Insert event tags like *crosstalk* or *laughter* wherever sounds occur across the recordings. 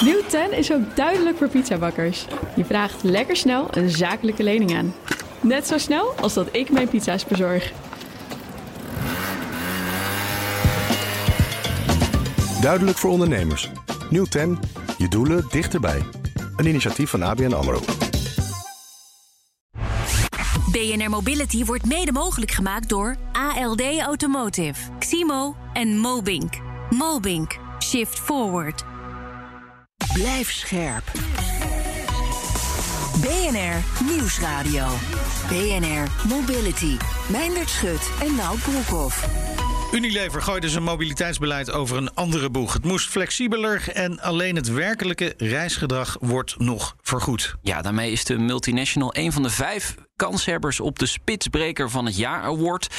Nieuw 10 is ook duidelijk voor pizzabakkers. Je vraagt lekker snel een zakelijke lening aan. Net zo snel als dat ik mijn pizza's bezorg. Duidelijk voor ondernemers. Nieuw 10. Je doelen dichterbij. Een initiatief van ABN AMRO. BNR Mobility wordt mede mogelijk gemaakt door ALD Automotive, Ximo en Mobink. Mobink. Shift Forward. Blijf scherp. BNR Nieuwsradio. BNR Mobility. Meindert Schut en Nout Broekhoff. Unilever gooide zijn mobiliteitsbeleid over een andere boeg. Het moest flexibeler en alleen het werkelijke reisgedrag wordt nog vergoed. Ja, daarmee is de multinational een van de vijf kanshebbers op de Spitsbreker van het Jaar Award.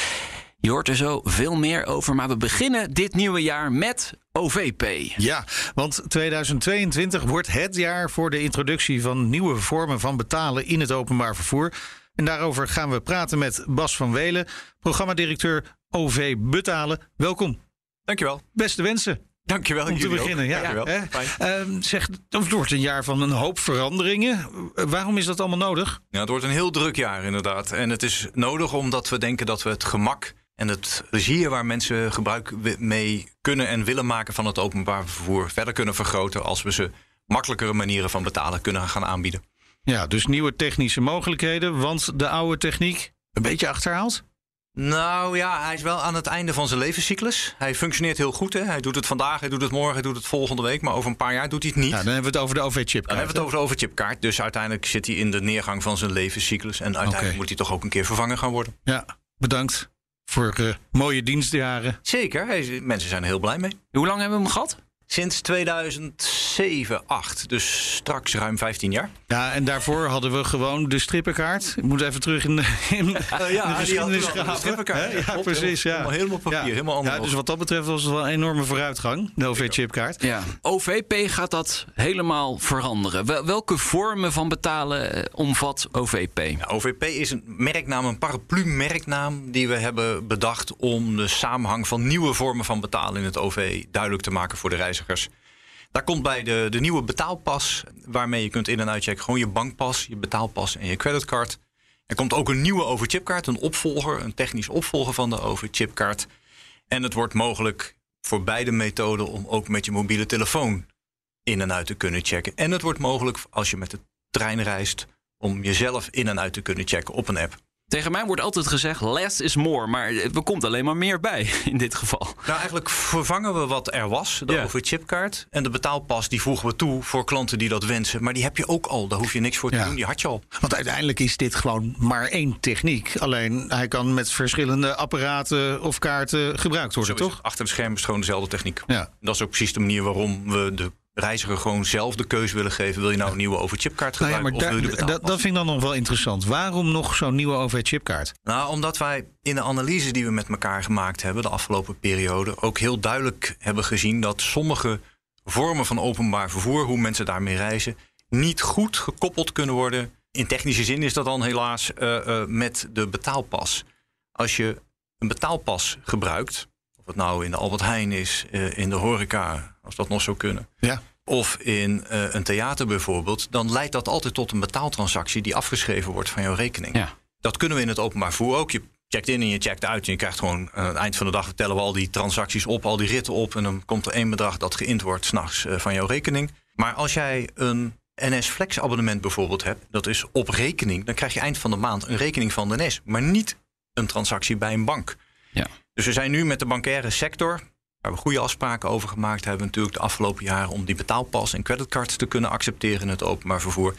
Je hoort er zo veel meer over, maar we beginnen dit nieuwe jaar met OVP. Ja, want 2022 wordt het jaar voor de introductie van nieuwe vormen van betalen in het openbaar vervoer. En daarover gaan we praten met Bas van Welen, programmadirecteur OV Betalen. Welkom. Dankjewel. Beste wensen. Dankjewel. Om te ook. beginnen, ja. Fijn. Ehm, zeg, het wordt een jaar van een hoop veranderingen. Waarom is dat allemaal nodig? Ja, het wordt een heel druk jaar inderdaad. En het is nodig omdat we denken dat we het gemak en het plezier waar mensen gebruik mee kunnen en willen maken van het openbaar vervoer verder kunnen vergroten als we ze makkelijkere manieren van betalen kunnen gaan aanbieden. Ja, dus nieuwe technische mogelijkheden, want de oude techniek een beetje achterhaald. Nou ja, hij is wel aan het einde van zijn levenscyclus. Hij functioneert heel goed. Hè? Hij doet het vandaag, hij doet het morgen, hij doet het volgende week. Maar over een paar jaar doet hij het niet. Ja, dan hebben we het over de OV-chip. Dan hebben we het over de overchipkaart. Dus uiteindelijk zit hij in de neergang van zijn levenscyclus. En uiteindelijk moet hij toch ook een keer vervangen gaan worden. Ja, bedankt voor eh, mooie dienstjaren. Zeker, mensen zijn er heel blij mee. Hoe lang hebben we hem gehad? Sinds 2007, 8, dus straks ruim 15 jaar. Ja, en daarvoor hadden we gewoon de strippenkaart. Ik moet even terug in de, in de *laughs* geschiedenis strippenkaart. Ja, precies. Ja. helemaal- helemaal papier, ja. helemaal Ja, analoog. dus wat dat betreft was het wel een enorme vooruitgang, de OV-chipkaart. Ja. OVP gaat dat helemaal veranderen. Wel- welke vormen van betalen eh, omvat OVP? Ja, OVP is een merknaam, een paraplu-merknaam die we hebben bedacht om de samenhang van nieuwe vormen van betalen in het OV duidelijk te maken voor de Daar komt bij de, de nieuwe betaalpas, waarmee je kunt in- en uitchecken. Gewoon je bankpas, je betaalpas en je creditcard. Er komt ook een nieuwe overchipkaart, een opvolger, een technisch opvolger van de overchipkaart. En het wordt mogelijk voor beide methoden om ook met je mobiele telefoon in en uit te kunnen checken. En het wordt mogelijk als je met de trein reist om jezelf in en uit te kunnen checken op een app. Tegen mij wordt altijd gezegd less is more, maar er komt alleen maar meer bij *laughs* in dit geval. Nou, eigenlijk vervangen we wat er was, de Ja. overchipkaart. En de betaalpas die voegen we toe voor klanten die dat wensen. Maar die heb je ook al, daar hoef je niks voor te Ja. doen, die had je al. Want uiteindelijk is dit gewoon maar één techniek. Alleen hij kan met verschillende apparaten of kaarten gebruikt worden, Zo is toch? het. Achter de schermen is het gewoon dezelfde techniek. Ja. Dat is ook precies de manier waarom we de reiziger gewoon zelf de keuze willen geven. Wil je nou een nieuwe overchipkaart Nou ja, gebruiken maar of wil je dat, vind ik dan nog wel interessant. Waarom nog zo'n nieuwe OV-chipkaart? Nou, omdat wij in de analyse die we met elkaar gemaakt hebben de afgelopen periode ook heel duidelijk hebben gezien dat sommige vormen van openbaar vervoer, hoe mensen daarmee reizen, niet goed gekoppeld kunnen worden. In technische zin is dat dan helaas eh, eh, met de betaalpas. Als je een betaalpas gebruikt, of het nou in de Albert Heijn is, eh, in de horeca, als dat nog zou kunnen, Ja. of in eh, een theater bijvoorbeeld, dan leidt dat altijd tot een betaaltransactie die afgeschreven wordt van jouw rekening. Ja. Dat kunnen we in het openbaar vervoer ook. Je checkt in en je checkt uit. En je krijgt gewoon aan het eind van de dag tellen we al die transacties op, al die ritten op. En dan komt er één bedrag dat geïnd wordt s'nachts uh, van jouw rekening. Maar als jij een NS Flex abonnement bijvoorbeeld hebt, dat is op rekening, dan krijg je eind van de maand een rekening van de NS, maar niet een transactie bij een bank. Ja. Dus we zijn nu met de bankaire sector, waar we goede afspraken over gemaakt hebben, natuurlijk de afgelopen jaren om die betaalpas en creditcards te kunnen accepteren in het openbaar vervoer.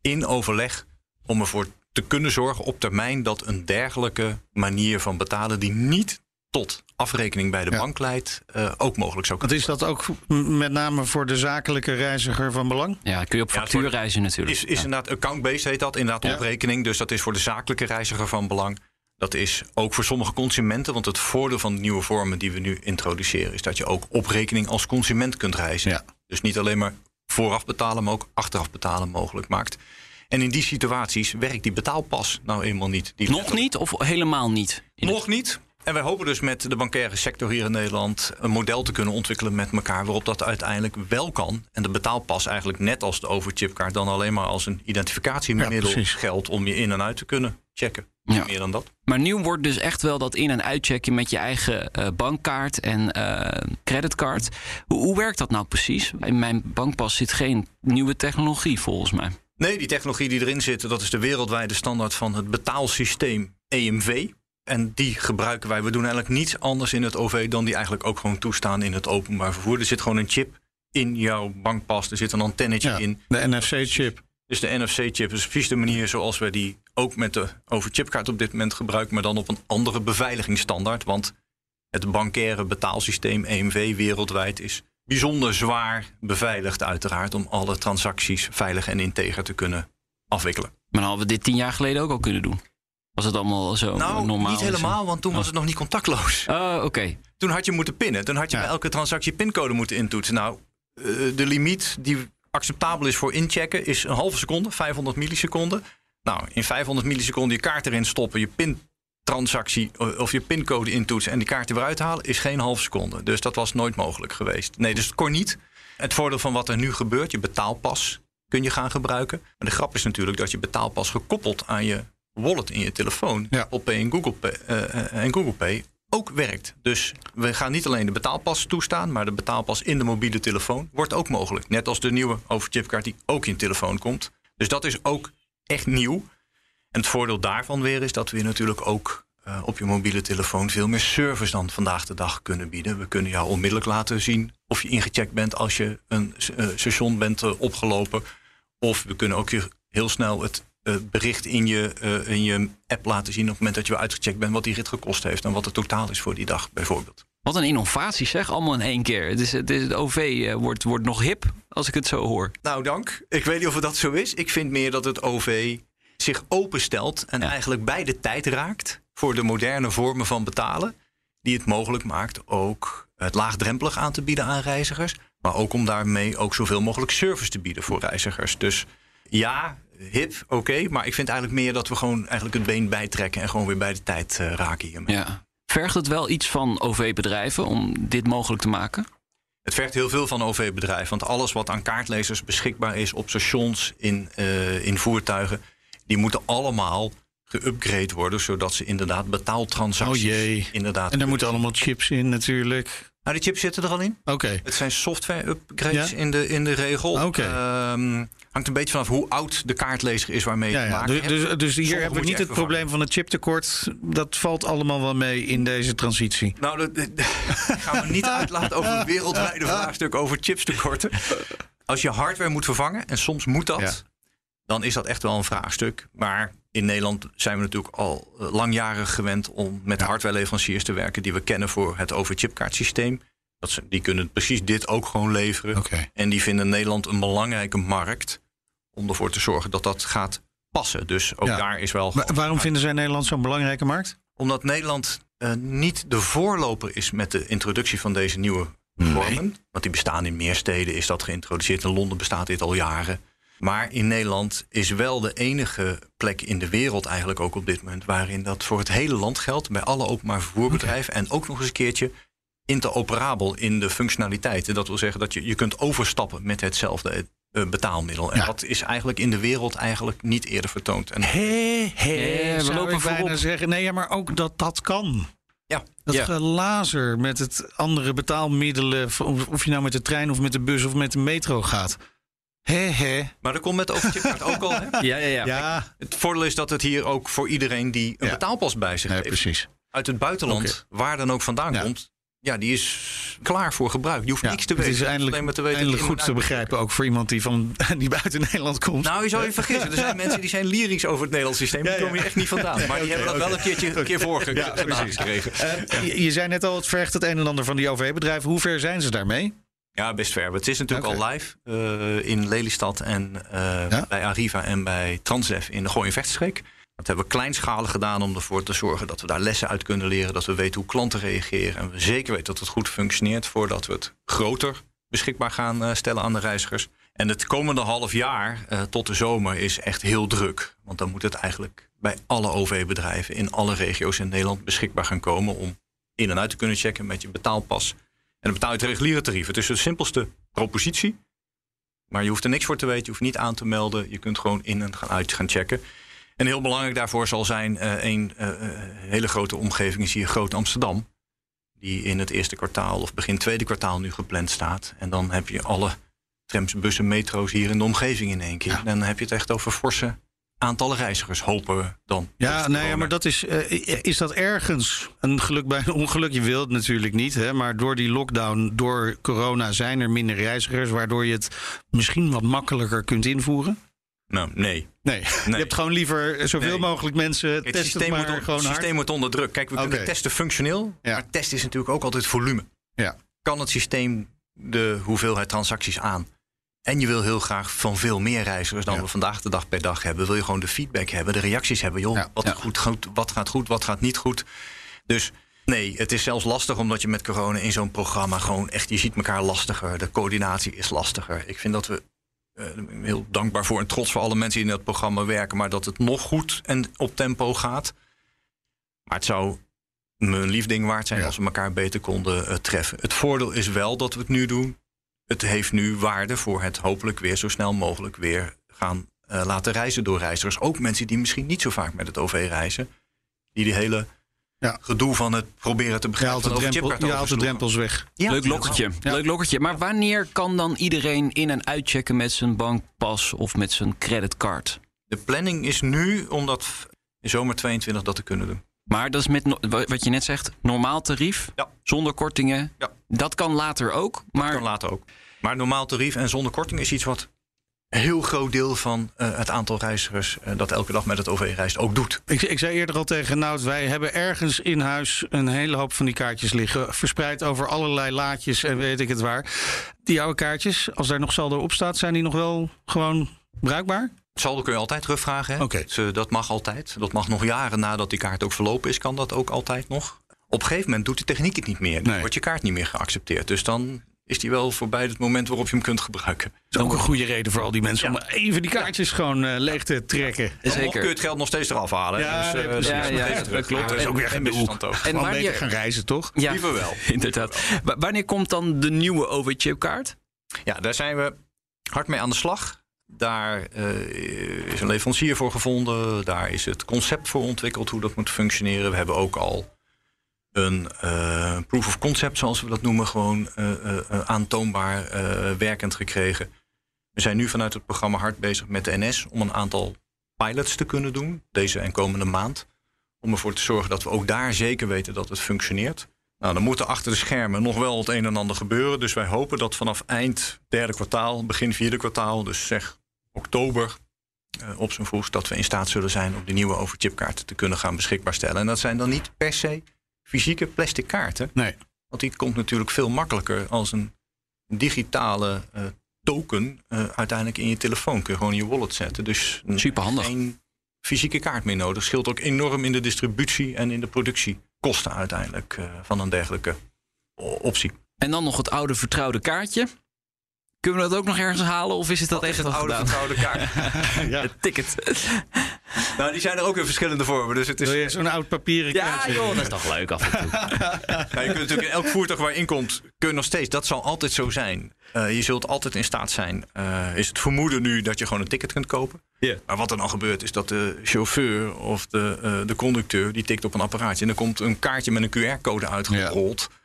In overleg om ervoor te kunnen zorgen op termijn dat een dergelijke manier van betalen, die niet tot afrekening bij de Ja. bank leidt, uh, ook mogelijk zou Want kunnen is dat ook met name voor de zakelijke reiziger van belang? Ja, kun je op factuur reizen natuurlijk. Is, is Ja. inderdaad account-based heet dat, inderdaad Ja. op rekening. Dus dat is voor de zakelijke reiziger van belang. Dat is ook voor sommige consumenten. Want het voordeel van de nieuwe vormen die we nu introduceren... is dat je ook op rekening als consument kunt reizen. Ja. Dus niet alleen maar vooraf betalen, maar ook achteraf betalen mogelijk maakt. En in die situaties werkt die betaalpas nou eenmaal niet. Die Nog niet of helemaal niet? Nog niet. En wij hopen dus met de bankaire sector hier in Nederland een model te kunnen ontwikkelen met elkaar waarop dat uiteindelijk wel kan. En de betaalpas eigenlijk net als de overchipkaart dan alleen maar als een identificatiemiddel Ja, geldt om je in en uit te kunnen checken. Ja. Niet Meer dan dat. Maar nieuw wordt dus echt wel dat in- en uitchecken met je eigen eh, bankkaart en eh, creditcard. Hoe, hoe werkt dat nou precies? In mijn bankpas zit geen nieuwe technologie volgens mij. Nee, die technologie die erin zit, dat is de wereldwijde standaard van het betaalsysteem EMV. En die gebruiken wij. We doen eigenlijk niets anders in het OV dan die eigenlijk ook gewoon toestaan in het openbaar vervoer. Er zit gewoon een chip in jouw bankpas. Er zit een antennetje Ja, in. de NFC-chip. Dus de NFC-chip is precies de manier zoals we die ook met de overchipkaart op dit moment gebruiken, maar dan op een andere beveiligingsstandaard. Want het bankaire betaalsysteem EMV wereldwijd is bijzonder zwaar beveiligd, uiteraard, om alle transacties veilig en integer te kunnen afwikkelen. Maar dan hadden we dit tien jaar geleden ook al kunnen doen. Was het allemaal zo Nou, normaal? niet helemaal, want toen was het nog niet contactloos. Oh, oké. Toen had je moeten pinnen. Toen had je Ja. bij elke transactie pincode moeten intoetsen. Nou, eh, de limiet die acceptabel is voor inchecken is een halve seconde, 500 milliseconden. Nou, in 500 milliseconden je kaart erin stoppen, je pintransactie eh, of je pincode intoetsen en die kaart er weer uithalen is geen halve seconde. Dus dat was nooit mogelijk geweest. Nee, dus het kon niet. Het voordeel van wat er nu gebeurt, je betaalpas kun je gaan gebruiken. En de grap is natuurlijk dat je betaalpas gekoppeld aan je wallet in je telefoon, Ja. Apple Pay en Google Pay, eh, eh, en Google Pay ook werkt. Dus we gaan niet alleen de betaalpas toestaan, maar de betaalpas in de mobiele telefoon wordt ook mogelijk. Net als de nieuwe overchipkaart die ook in telefoon komt. Dus dat is ook echt nieuw. En het voordeel daarvan weer is dat we natuurlijk ook eh, op je mobiele telefoon veel meer service dan vandaag de dag kunnen bieden. We kunnen jou onmiddellijk laten zien of je ingecheckt bent als je een eh, station bent eh, opgelopen. Of we kunnen ook je heel snel het eh, bericht in je, eh, in je app laten zien op het moment dat je weer uitgecheckt bent wat die rit gekost heeft en wat het totaal is voor die dag bijvoorbeeld. Wat een innovatie zeg, allemaal in één keer. Het, is, het, is, het OV eh, wordt, wordt nog hip als ik het zo hoor. Nou, dank. Ik weet niet of dat zo is. Ik vind meer dat het OV zich openstelt en Ja. eigenlijk bij de tijd raakt voor de moderne vormen van betalen. Die het mogelijk maakt ook het laagdrempelig aan te bieden aan reizigers. Maar ook om daarmee ook zoveel mogelijk service te bieden voor reizigers. Dus ja, hip, oké. maar ik vind eigenlijk meer dat we gewoon eigenlijk het been bijtrekken en gewoon weer bij de tijd eh, raken hiermee. Ja. Vergt het wel iets van OV-bedrijven om dit mogelijk te maken? Het vergt heel veel van OV-bedrijven. Want alles wat aan kaartlezers beschikbaar is op stations, in, eh, in voertuigen, die moeten allemaal geüpgrade worden, zodat ze inderdaad betaaltransacties Oh jee. inderdaad. En daar moeten allemaal chips in natuurlijk. Nou, die chips zitten er al in. Oké. Het zijn software-upgrades Ja? in, de, in de regel. Oké. Ehm, hangt een beetje vanaf hoe oud de kaartlezer is waarmee je Ja, ja. maken Dus, dus, dus hier Sommige hebben we niet het probleem van het chiptekort. Dat valt allemaal wel mee in deze transitie. Nou, dat, dat- gaan we niet uitlaten over een wereldwijde vraagstuk over chipstekorten. Als je hardware moet vervangen, en soms moet dat, dan is dat echt wel een vraagstuk. Maar in Nederland zijn we natuurlijk al eh, langjarig gewend om met hardwareleveranciers te werken die we kennen voor het overchipkaartsysteem. Dat ze, die kunnen precies dit ook gewoon leveren. En die vinden Nederland een belangrijke markt om ervoor te zorgen dat dat gaat passen. Dus ook Ja. daar is wel. Maar waarom vinden zij Nederland zo'n belangrijke markt? omdat Nederland eh, niet de voorloper is met de introductie van deze nieuwe vormen. Want die bestaan in meer steden, is dat geïntroduceerd. In Londen bestaat dit al jaren. Maar in Nederland is wel de enige plek in de wereld eigenlijk ook op dit moment... waarin dat voor het hele land geldt, bij alle openbaar vervoerbedrijven... en ook nog eens een keertje interoperabel in de functionaliteiten. Dat wil zeggen dat je, je kunt overstappen met hetzelfde eh, betaalmiddel. En Ja. dat is eigenlijk in de wereld eigenlijk niet eerder vertoond. En Hé, hé, we zou lopen ik bijna zeggen. Nee, ja, maar ook dat dat kan. ja, Dat Ja. gelazer met het andere betaalmiddelen, of of je nou met de trein of met de bus of met de metro gaat. Hé. maar dat komt met overchipkaart *laughs* ook al. Hè? Ja, ja, ja. Ja, Het voordeel is dat het hier ook voor iedereen die een Ja. betaalpas bij zich nee, heeft, precies. uit het buitenland, waar dan ook vandaan Ja. komt, ja, die is klaar voor gebruik. Je hoeft Ja, niks te het weten. is eindelijk, alleen maar te weten eindelijk in- goed te begrijpen, ook voor iemand die, van, *laughs* die buiten Nederland komt. Nou, je zou je vergissen. Er zijn *laughs* mensen die zijn lyrisch over het Nederlands systeem. Die Ja, ja. komen hier echt niet vandaan. Maar die hebben dat wel een keertje een keer voor Ja, precies. gekregen. Eh, je, je zei net al, het vergt het een en ander van die OV-bedrijven. Hoe ver zijn ze daarmee? Ja, best ver. Het is natuurlijk al live eh, in Lelystad en eh, Ja? bij Arriva en bij Transdev in de Gooi- Vechtstreek. Dat hebben we kleinschalig gedaan om ervoor te zorgen dat we daar lessen uit kunnen leren. Dat we weten hoe klanten reageren. En we zeker weten dat het goed functioneert voordat we het groter beschikbaar gaan eh, stellen aan de reizigers. En het komende half jaar tot de zomer is echt heel druk. Want dan moet het eigenlijk bij alle OV-bedrijven in alle regio's in Nederland beschikbaar gaan komen om in en uit te kunnen checken met je betaalpas. En dan betaal je het reguliere tarief. Het is de simpelste propositie. Maar je hoeft er niks voor te weten, je hoeft niet aan te melden. Je kunt gewoon in en gaan uit gaan checken. En heel belangrijk daarvoor zal zijn uh, een uh, hele grote omgeving is hier Groot Amsterdam. Die in het eerste kwartaal of begin tweede kwartaal nu gepland staat. En dan heb je alle trams, bussen, metro's hier in de omgeving in één keer. Ja. Dan heb je het echt over forse aantallen reizigers, hopen we dan. Ja, nee, ja, maar dat is, uh, is dat ergens een geluk bij een ongeluk? Je wilt het natuurlijk niet, hè, maar door die lockdown, door corona zijn er minder reizigers, waardoor je het misschien wat makkelijker kunt invoeren? Nou, nee. Nee. *laughs* nee. Je hebt gewoon liever zoveel nee. mogelijk mensen het testen systeem maar wordt, gewoon Het systeem wordt onder druk. Kijk, we okay. kunnen testen functioneel, ja. maar testen is natuurlijk ook altijd volume. Ja. Kan het systeem de hoeveelheid transacties aan? En je wil heel graag van veel meer reizigers dan ja. we vandaag de dag per dag hebben. Wil je gewoon de feedback hebben, de reacties hebben. Joh, ja. wat, goed, goed, wat gaat goed, wat gaat niet goed. Dus nee, het is zelfs lastig omdat je met corona in zo'n programma gewoon echt, je ziet elkaar lastiger. De coördinatie is lastiger. Ik vind dat we uh, heel dankbaar voor en trots voor alle mensen die in dat programma werken, maar dat het nog goed en op tempo gaat. Maar het zou me een lief ding waard zijn ja. als we elkaar beter konden uh, treffen. Het voordeel is wel dat we het nu doen het heeft nu waarde voor het hopelijk weer zo snel mogelijk weer gaan uh, laten reizen door reizigers. Ook mensen die misschien niet zo vaak met het OV reizen. Die die hele ja. gedoe van het proberen te begrijpen. Je haalt de, drempel, je haalt de drempels weg. Ja. Leuk lokkertje. Ja. Leuk lokkertje. Maar wanneer kan dan iedereen in- en uitchecken met zijn bankpas of met zijn creditcard? De planning is nu om dat in zomer 22 dat te kunnen doen. Maar dat is met no wat je net zegt, normaal tarief, ja. zonder kortingen. Ja. Dat kan later ook. Maar... Dat kan later ook. Maar normaal tarief en zonder korting is iets wat een heel groot deel van uh, het aantal reizigers uh, dat elke dag met het OV reist ook doet. Ik, ik zei eerder al tegen Nout, wij hebben ergens in huis een hele hoop van die kaartjes liggen. Verspreid over allerlei laadjes en weet ik het waar. Die oude kaartjes, als daar nog saldo op staat, zijn die nog wel gewoon bruikbaar? Saldo kun je altijd terugvragen. Hè? Okay. Dus, dat mag altijd. Dat mag nog jaren nadat die kaart ook verlopen is, kan dat ook altijd nog. Op een gegeven moment doet de techniek het niet meer. Dan nee. wordt je kaart niet meer geaccepteerd. Dus dan is die wel voorbij het moment waarop je hem kunt gebruiken. Dat is ook een goede reden voor al die mensen ja. om even die kaartjes ja. gewoon uh, leeg te trekken. Zeker. kun je het geld nog steeds eraf halen. Ja, dus, uh, dus ja, ja, ja dat klopt. Dat is ook weer geen hoek. En wanneer gaan reizen, toch? Ja, Liever wel. *laughs* Inderdaad. Wanneer komt dan de nieuwe OV-chipkaart? Ja, daar zijn we hard mee aan de slag. Daar uh, is een leverancier voor gevonden. Daar is het concept voor ontwikkeld hoe dat moet functioneren. We hebben ook al een uh, proof of concept, zoals we dat noemen, gewoon uh, aantoonbaar werkend gekregen. We zijn nu vanuit het programma hard bezig met de NS om een aantal pilots te kunnen doen, deze en komende maand. Om ervoor te zorgen dat we ook daar zeker weten dat het functioneert. Nou, dan moet er achter de schermen nog wel het een en ander gebeuren. Dus wij hopen dat vanaf eind derde kwartaal, begin vierde kwartaal, dus zeg oktober, op zijn vroegst, dat we in staat zullen zijn om die nieuwe overchipkaarten te kunnen gaan beschikbaar stellen. En dat zijn dan niet per se fysieke plastic kaarten. Nee. Want die komt natuurlijk veel makkelijker als een digitale uh, token uh, uiteindelijk in je telefoon. Kun je gewoon in je wallet zetten. Dus Superhandig. geen fysieke kaart meer nodig. Scheelt ook enorm in de distributie en in de productiekosten uiteindelijk van een dergelijke optie. En dan nog het oude vertrouwde kaartje. Kunnen we dat ook nog ergens halen? Of is het dat echt is het oude gedaan? vertrouwde kaart? *laughs* ja. Het ticket. *laughs* Nou, die zijn er ook in verschillende vormen. Dus het is... Wil je zo'n oud papieren Ja, kaartje? joh, dat is toch leuk af en toe. *laughs* Nou, je kunt natuurlijk in elk voertuig waar je inkomt, kun je nog steeds. Dat zal altijd zo zijn. Uh, je zult altijd in staat zijn. Uh, is het vermoeden nu dat je gewoon een ticket kunt kopen? Yeah. Maar wat er dan gebeurt, is dat de chauffeur of de, uh, de conducteur die tikt op een apparaatje en er komt een kaartje met een QR-code uitgerold. Yeah.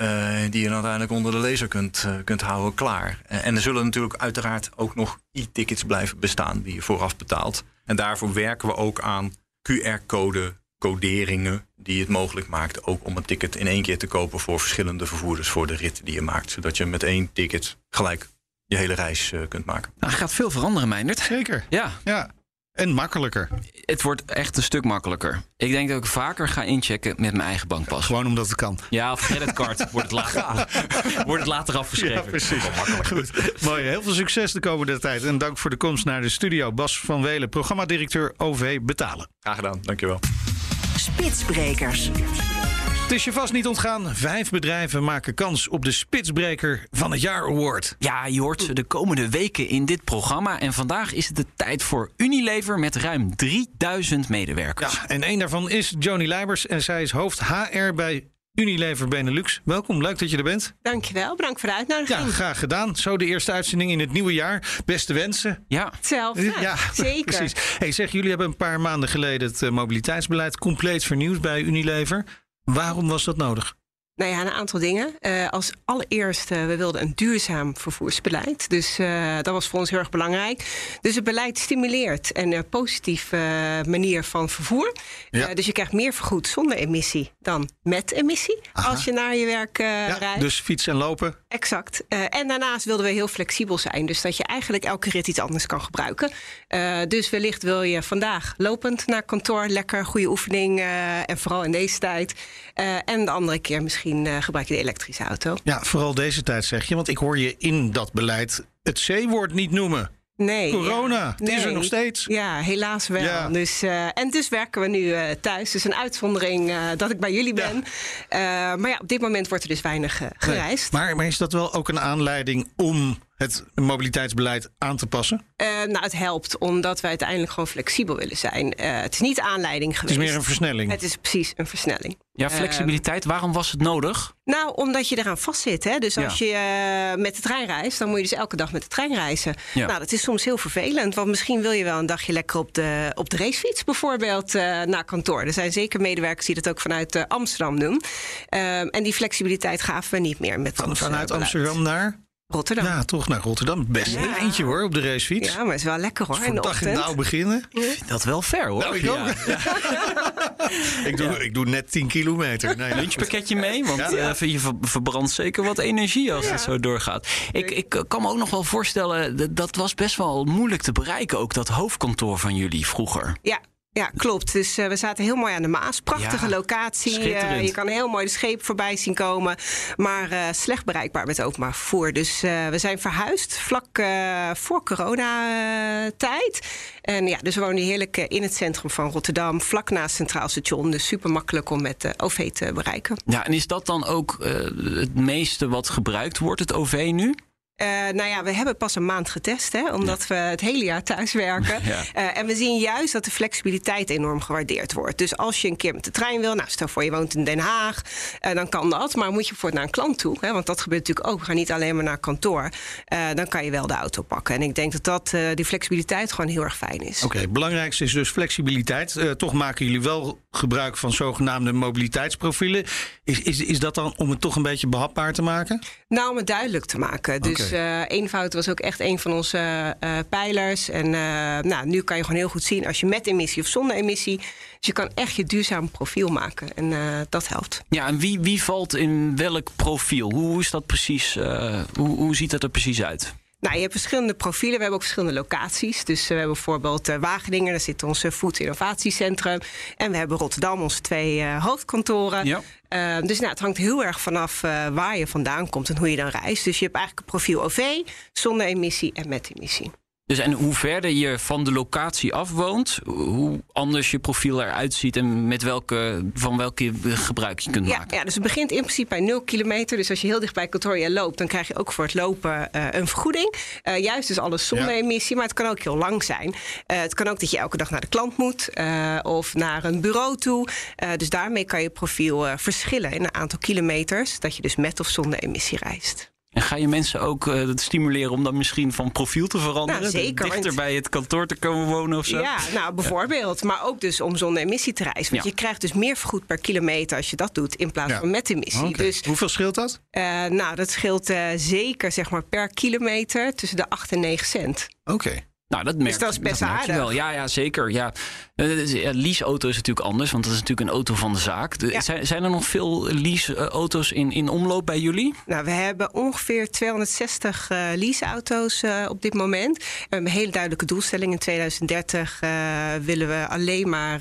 Uh, die je uiteindelijk onder de laser kunt, uh, kunt houden klaar. En er zullen natuurlijk uiteraard ook nog e-tickets blijven bestaan die je vooraf betaalt. En daarvoor werken we ook aan QR-code coderingen die het mogelijk maakt ook om een ticket in één keer te kopen voor verschillende vervoerders voor de rit die je maakt. Zodat je met één ticket gelijk je hele reis kunt maken. Nou, er gaat veel veranderen, Meindert. Zeker. Ja. ja. En makkelijker. Het wordt echt een stuk makkelijker. Ik denk dat ik vaker ga inchecken met mijn eigen bankpas. Gewoon omdat het kan. Ja, of creditcard *laughs* wordt, het later, *laughs* wordt het later afgeschreven. Ja, precies. Goed. Mooi. Heel veel succes de komende tijd. En dank voor de komst naar de studio. Bas van Welen, programmadirecteur OV Betalen. Graag gedaan. Dankjewel. Spitsbrekers. Het is je vast niet ontgaan. Vijf bedrijven maken kans op de Spitsbreker van het jaar award. Ja, je hoort ze de komende weken in dit programma. En vandaag is het de tijd voor Unilever met ruim 3000 medewerkers. Ja, en één daarvan is Joni Leibers en zij is hoofd HR bij Unilever Benelux. Welkom, leuk dat je er bent. Dankjewel, bedankt voor de uitnodiging. Ja, graag gedaan. Zo de eerste uitzending in het nieuwe jaar. Beste wensen. Ja, Hetzelfde, *laughs* zeker. precies. Hey, zeg, jullie hebben een paar maanden geleden het eh, mobiliteitsbeleid compleet vernieuwd bij Unilever. Waarom was dat nodig? Nou ja, een aantal dingen. Uh, als allereerste, we wilden een duurzaam vervoersbeleid. Dus uh, dat was voor ons heel erg belangrijk. Dus het beleid stimuleert een positieve manier van vervoer. Ja. Dus je krijgt meer vergoed zonder emissie dan met emissie. Aha. Als je naar je werk ja, rijdt. Dus fietsen en lopen. Exact. en daarnaast wilden we heel flexibel zijn. Dus dat je eigenlijk elke rit iets anders kan gebruiken. dus wellicht wil je vandaag lopend naar kantoor. Lekker, goede oefening. en vooral in deze tijd. en de andere keer misschien misschien uh, gebruik je de elektrische auto. Ja, vooral deze tijd zeg je. Want ik hoor je in dat beleid het C-woord niet noemen. Nee. Corona, ja, is er nog steeds. Ja, helaas wel. Ja. Dus, uh, en dus werken we nu uh, thuis. Dus een uitzondering uh, dat ik bij jullie ben. Ja. maar ja, op dit moment wordt er dus weinig gereisd. Nee. Maar, maar is dat wel ook een aanleiding om het mobiliteitsbeleid aan te passen? Uh, nou, het helpt omdat wij uiteindelijk gewoon flexibel willen zijn. Uh, het is niet aanleiding geweest. Het is meer een versnelling. Het is precies een versnelling. Ja, flexibiliteit. Uh, waarom was het nodig? Nou, omdat je eraan vastzit. Hè? Dus als ja. je met de trein reist, dan moet je dus elke dag met de trein reizen. Ja. Nou, dat is soms heel vervelend. Want misschien wil je wel een dagje lekker op de, op de racefiets bijvoorbeeld naar kantoor. Er zijn zeker medewerkers die dat ook vanuit Amsterdam doen. Ehm, en die flexibiliteit gaven we niet meer met Van, Vanuit Amsterdam naar? Rotterdam. Ja, toch naar Rotterdam. Best een ja. eentje hoor, op de racefiets. Ja, maar het is wel lekker hoor. Voor de dag in nou beginnen. Ik vind dat wel ver hoor. Nou, ik ook. *laughs* Ja. ik, doe, ik doe net 10 kilometer. Nee, Lunchpakketje mee, want ja. uh, je verbrandt zeker wat energie als het zo doorgaat. Ik, ik kan me ook nog wel voorstellen, dat, dat was best wel moeilijk te bereiken, ook dat hoofdkantoor van jullie vroeger. Ja, ja, klopt. Dus uh, we zaten heel mooi aan de Maas. Prachtige ja, locatie. Uh, je kan heel mooi de scheep voorbij zien komen. Maar uh, slecht bereikbaar met openbaar vervoer. Dus we zijn verhuisd vlak voor coronatijd. En ja, dus we wonen heerlijk in het centrum van Rotterdam. Vlak naast Centraal Station. Dus super makkelijk om met de OV te bereiken. Ja, en is dat dan ook het meeste wat gebruikt wordt, het OV nu? Uh, nou ja, we hebben pas een maand getest, hè, omdat ja. we het hele jaar thuis werken. *laughs* Ja. Uh, en we zien juist dat de flexibiliteit enorm gewaardeerd wordt. Dus als je een keer met de trein wil, nou stel voor je woont in Den Haag, uh, dan kan dat. Maar moet je voor naar een klant toe, hè, want dat gebeurt natuurlijk ook. We gaan niet alleen maar naar kantoor. dan kan je wel de auto pakken. En ik denk dat, dat die flexibiliteit gewoon heel erg fijn is. Oké, okay, het belangrijkste is dus flexibiliteit. toch maken jullie wel gebruik van zogenaamde mobiliteitsprofielen. Is, is, is dat dan om het toch een beetje behapbaar te maken? Nou, om het duidelijk te maken. Dus dus uh, eenvoud was ook echt een van onze uh, pijlers. En uh, nou, nu kan je gewoon heel goed zien als je met emissie of zonder emissie. Dus je kan echt je duurzaam profiel maken. En dat helpt. Ja, en wie, wie valt in welk profiel? Hoe, hoe is dat precies? hoe, hoe ziet dat er precies uit? Nou, je hebt verschillende profielen. We hebben ook verschillende locaties. Dus we hebben bijvoorbeeld uh, Wageningen, daar zit ons Food Innovatiecentrum. En we hebben Rotterdam, onze twee uh, hoofdkantoren. Ja. Uh, dus nou, het hangt heel erg vanaf waar je vandaan komt en hoe je dan reist. Dus je hebt eigenlijk een profiel OV, zonder emissie en met emissie. Dus en hoe verder je van de locatie af woont, hoe anders je profiel eruit ziet en met welke, van welke gebruik je kunt ja, maken. Ja, dus het begint in principe bij 0 kilometer. Dus als je heel dicht bij kantoor loopt, dan krijg je ook voor het lopen uh, een vergoeding. Uh, juist dus alles zonder ja. emissie, maar het kan ook heel lang zijn. Uh, het kan ook dat je elke dag naar de klant moet of naar een bureau toe. dus daarmee kan je profiel verschillen in een aantal kilometers, dat je dus met of zonder emissie reist. En ga je mensen ook uh, stimuleren om dan misschien van profiel te veranderen? Nou, zeker. Dichter bij het kantoor te komen wonen of zo? Ja, nou bijvoorbeeld. Ja. Maar ook dus om zonder emissie te reizen. Want ja. je krijgt dus meer vergoed per kilometer als je dat doet in plaats ja. van met emissie. Okay. Dus, Hoeveel scheelt dat? Uh, nou, dat scheelt uh, zeker zeg maar per kilometer tussen de 8 en 9 cent. Oké. Okay. Nou, dat merk, dus dat is best dat aardig. wel. Ja, ja, zeker. Ja. Ja, leaseauto is natuurlijk anders, want dat is natuurlijk een auto van de zaak. De, ja. zijn, zijn, er nog veel leaseauto's in, in omloop bij jullie? Nou, we hebben ongeveer 260 uh, leaseauto's uh, op dit moment. We hebben een hele duidelijke doelstelling. In 2030 uh, willen we alleen maar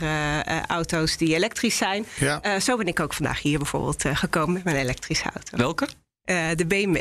auto's die elektrisch zijn. Ja. zo ben ik ook vandaag hier bijvoorbeeld gekomen met mijn elektrische auto. Welke? de BMW.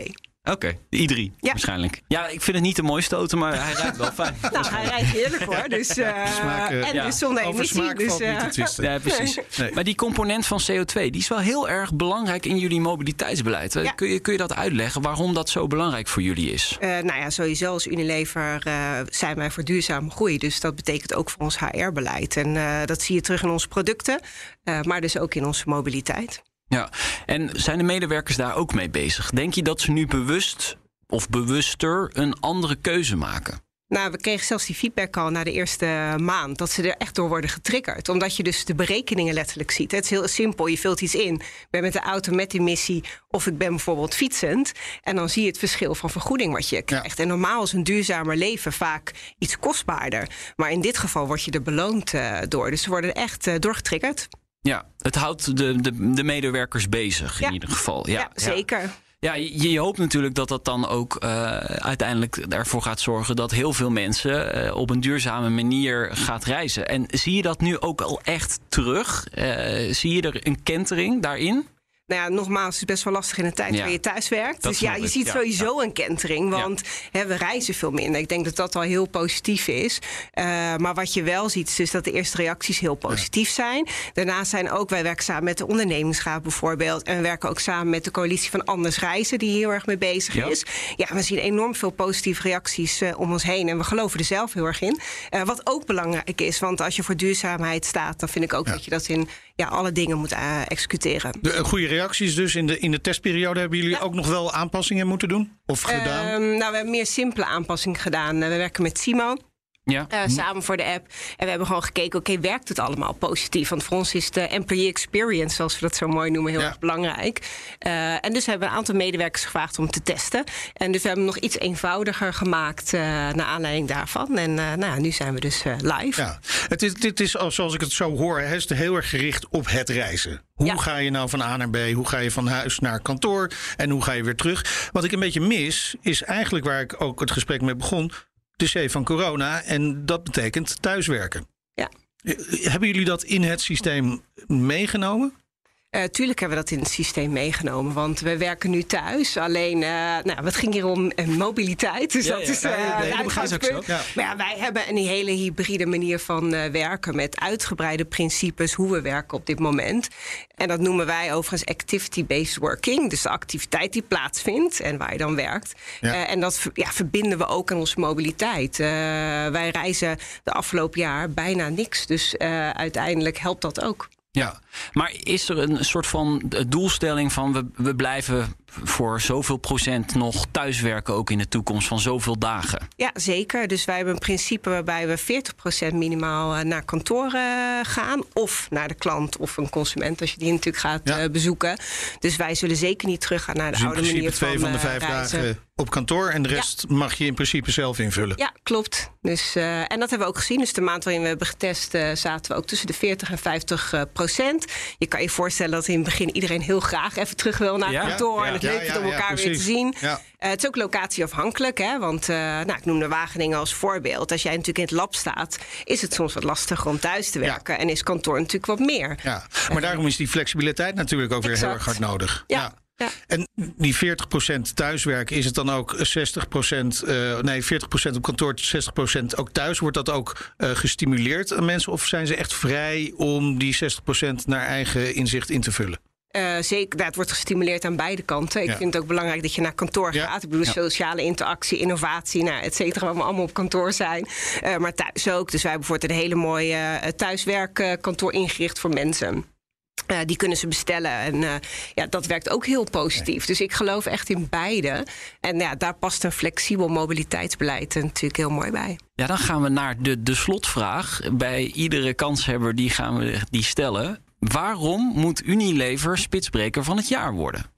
Oké, i3 Ja. waarschijnlijk. Ja, ik vind het niet de mooiste auto, maar hij rijdt wel *laughs* fijn. Nou, hij rijdt heerlijk hoor. *laughs* Dus, eh, Smaak, eh, en ja. dus zonder Over emissie. smaak Dus, valt eh, niet te twisten. Ja, precies. Nee. Maar die component van CO2, die is wel heel erg belangrijk in jullie mobiliteitsbeleid. Ja. Kun, je, kun je dat uitleggen waarom dat zo belangrijk voor jullie is? Eh, nou ja, sowieso als Unilever eh, zijn wij voor duurzame groei. Dus dat betekent ook voor ons HR-beleid. En eh, dat zie je terug in onze producten, eh, maar dus ook in onze mobiliteit. Ja, en zijn de medewerkers daar ook mee bezig? Denk je dat ze nu bewust of bewuster een andere keuze maken? Nou, we kregen zelfs die feedback al na de eerste maand. Dat ze er echt door worden getriggerd. Omdat je dus de berekeningen letterlijk ziet. Het is heel simpel. Je vult iets in. Ik ben met de auto met die missie. Of ik ben bijvoorbeeld fietsend. En dan zie je het verschil van vergoeding wat je krijgt. En normaal is een duurzamer leven vaak iets kostbaarder. Maar in dit geval word je er beloond eh, door. Dus ze worden er echt uh, doorgetriggerd. Ja, het houdt de, de, de medewerkers bezig Ja. in ieder geval. Ja, Ja, zeker. Ja, je, je hoopt natuurlijk dat dat dan ook uh, uiteindelijk ervoor gaat zorgen dat heel veel mensen uh, op een duurzame manier gaat reizen. En zie je dat nu ook al echt terug? Uh, zie je er een kentering daarin? Nou ja, nogmaals, het is best wel lastig in een tijd Ja. waar je thuis werkt. Dus ja, je ziet Ja, sowieso een kentering, want hè, we reizen veel minder. Ik denk dat dat al heel positief is. Uh, maar wat je wel ziet, is dus dat de eerste reacties heel positief zijn. Daarnaast zijn ook, wij werken samen met de ondernemingsraad bijvoorbeeld. En we werken ook samen met de coalitie van Anders Reizen, die hier heel erg mee bezig is. Ja, we zien enorm veel positieve reacties uh, om ons heen. En we geloven er zelf heel erg in. Uh, wat ook belangrijk is, want als je voor duurzaamheid staat, dan vind ik ook dat je dat in ja, alle dingen moet uh, executeren. De, eh, goede reacties dus. In de, in de testperiode hebben jullie Ja. ook nog wel aanpassingen moeten doen? Of gedaan? Ehm, nou, we hebben meer simpele aanpassingen gedaan. Eh, we werken met Simo. Ja. eh, samen voor de app. En we hebben gewoon gekeken, oké, werkt het allemaal positief? Want voor ons is de employee experience, zoals we dat zo mooi noemen, heel Ja. erg belangrijk. Eh, en dus hebben we een aantal medewerkers gevraagd om te testen. En dus we hebben hem nog iets eenvoudiger gemaakt eh naar aanleiding daarvan. En nou, nu zijn we dus live. Ja, het is, dit is, als- zoals ik het zo hoor, is heel erg gericht op het reizen. Hoe Ja. ga je nou van A naar B? Hoe ga je van huis naar kantoor? En hoe ga je weer terug? Wat ik een beetje mis, is eigenlijk waar ik ook het gesprek mee begon... de C van corona. En dat betekent thuiswerken. Ja. Eh, Hebben jullie dat in het systeem meegenomen? Eh, tuurlijk hebben we dat in het systeem meegenomen, want we werken nu thuis. Alleen, eh, nou, het ging hier om eh, mobiliteit, dus Ja, dat ja. is eh, nee, zo. Ja. Maar ja, wij hebben een hele hybride manier van werken met uitgebreide principes hoe we werken op dit moment. En dat noemen wij overigens activity-based working, dus de activiteit die plaatsvindt en waar je dan werkt. En dat verbinden we ook aan onze mobiliteit. Wij reizen de afgelopen jaar bijna niks, dus uiteindelijk helpt dat ook. Ja, maar is er een soort van doelstelling van we, we blijven voor zoveel procent nog thuiswerken ook in de toekomst van zoveel dagen? Ja, zeker. Dus wij hebben een principe waarbij we 40% minimaal eh, naar kantoor eh, gaan. Of naar de klant of een consument, als je die natuurlijk gaat Ja. eh, bezoeken. Dus wij zullen zeker niet teruggaan naar de Dus oude principe manier twee van de vijf reizen. dagen op kantoor. En de rest mag je in principe zelf invullen. Ja, klopt. Dus, eh, en dat hebben we ook gezien. Dus de maand waarin we hebben getest, eh, zaten we ook tussen de 40 en 50 eh, procent. Je kan je voorstellen dat in het begin iedereen heel graag even terug wil naar Ja, kantoor. ja, en het ja, leuk ja, vindt om ja, elkaar weer te zien. Ja. Eh, het is ook locatieafhankelijk, hè? want eh, nou, ik noemde Wageningen als voorbeeld. Als jij natuurlijk in het lab staat, is het soms wat lastiger om thuis te Ja. werken. En is kantoor natuurlijk wat meer. Ja, maar daarom is die flexibiliteit natuurlijk ook weer heel erg hard nodig. Ja, ja. En die 40% thuiswerken, is het dan ook 60%, eh nee, 40% op kantoor, 60% ook thuis? Wordt dat ook eh, gestimuleerd aan mensen? Of zijn ze echt vrij om die 60% naar eigen inzicht in te vullen? Eh, zeker, dat wordt gestimuleerd aan beide kanten. Ik Ja. vind het ook belangrijk dat je naar kantoor Ja. gaat. Ik bedoel, Ja. sociale interactie, innovatie, nou, et cetera, waar we allemaal op kantoor zijn. Maar thuis ook. Dus wij hebben bijvoorbeeld een hele mooie thuiswerkkantoor ingericht voor mensen. Eh, die kunnen ze bestellen. En eh, ja, dat werkt ook heel positief. Dus ik geloof echt in beide. En ja, daar past een flexibel mobiliteitsbeleid natuurlijk heel mooi bij. Ja, dan gaan we naar de, de slotvraag. Bij iedere kanshebber die gaan we die stellen. Waarom moet Unilever spitsbreker van het jaar worden?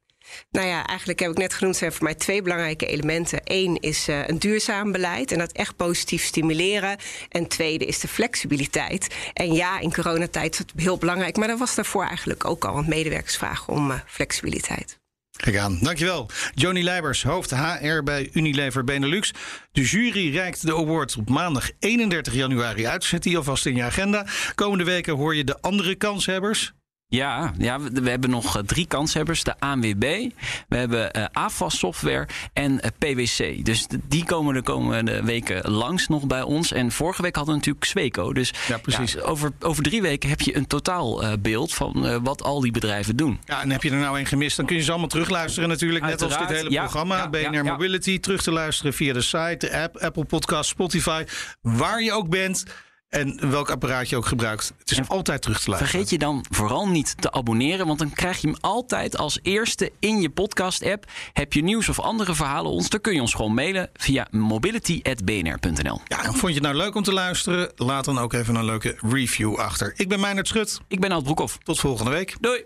Nou ja, eigenlijk heb ik net genoemd, zijn voor mij twee belangrijke elementen. Eén is eh, een duurzaam beleid en dat echt positief stimuleren. En tweede is de flexibiliteit. En ja, in coronatijd is dat heel belangrijk, maar dat was daarvoor eigenlijk ook al. Want medewerkers vragen om eh, flexibiliteit. Kijk aan. Dankjewel. Johnny Leibers, hoofd HR bij Unilever Benelux. De jury reikt de award op maandag 31 januari uit. Zet die alvast in je agenda. Komende weken hoor je de andere kanshebbers. Ja, ja we, we hebben nog eh, drie kanshebbers. De ANWB, we hebben eh AFAS Software en eh, PwC. Dus die komen de komende weken langs nog bij ons. En vorige week hadden we natuurlijk Sweco. Dus Ja, precies. over, over drie weken heb je een totaalbeeld van eh, wat al die bedrijven doen. Ja, en heb je er nou een gemist, dan kun je ze allemaal terugluisteren natuurlijk. Net als dit hele ja, programma. BNR. Mobility, terug te luisteren via de site, de app, Apple Podcast, Spotify. Waar je ook bent en welk apparaat je ook gebruikt. Het is altijd terug te luisteren. Vergeet je dan vooral niet te abonneren, want dan krijg je hem altijd als eerste in je podcast-app. Heb je nieuws of andere verhalen ons, dan kun je ons gewoon mailen via mobility.bnr.nl. Ja, en vond je het nou leuk om te luisteren? Laat dan ook even een leuke review achter. Ik ben Meijnerd Schut. Ik ben Alt Broekhoff. Tot volgende week. Doei!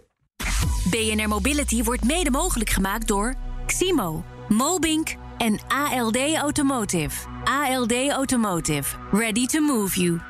BNR Mobility wordt mede mogelijk gemaakt door Ximo, Mobink en ALD Automotive. ALD Automotive. Ready to move you.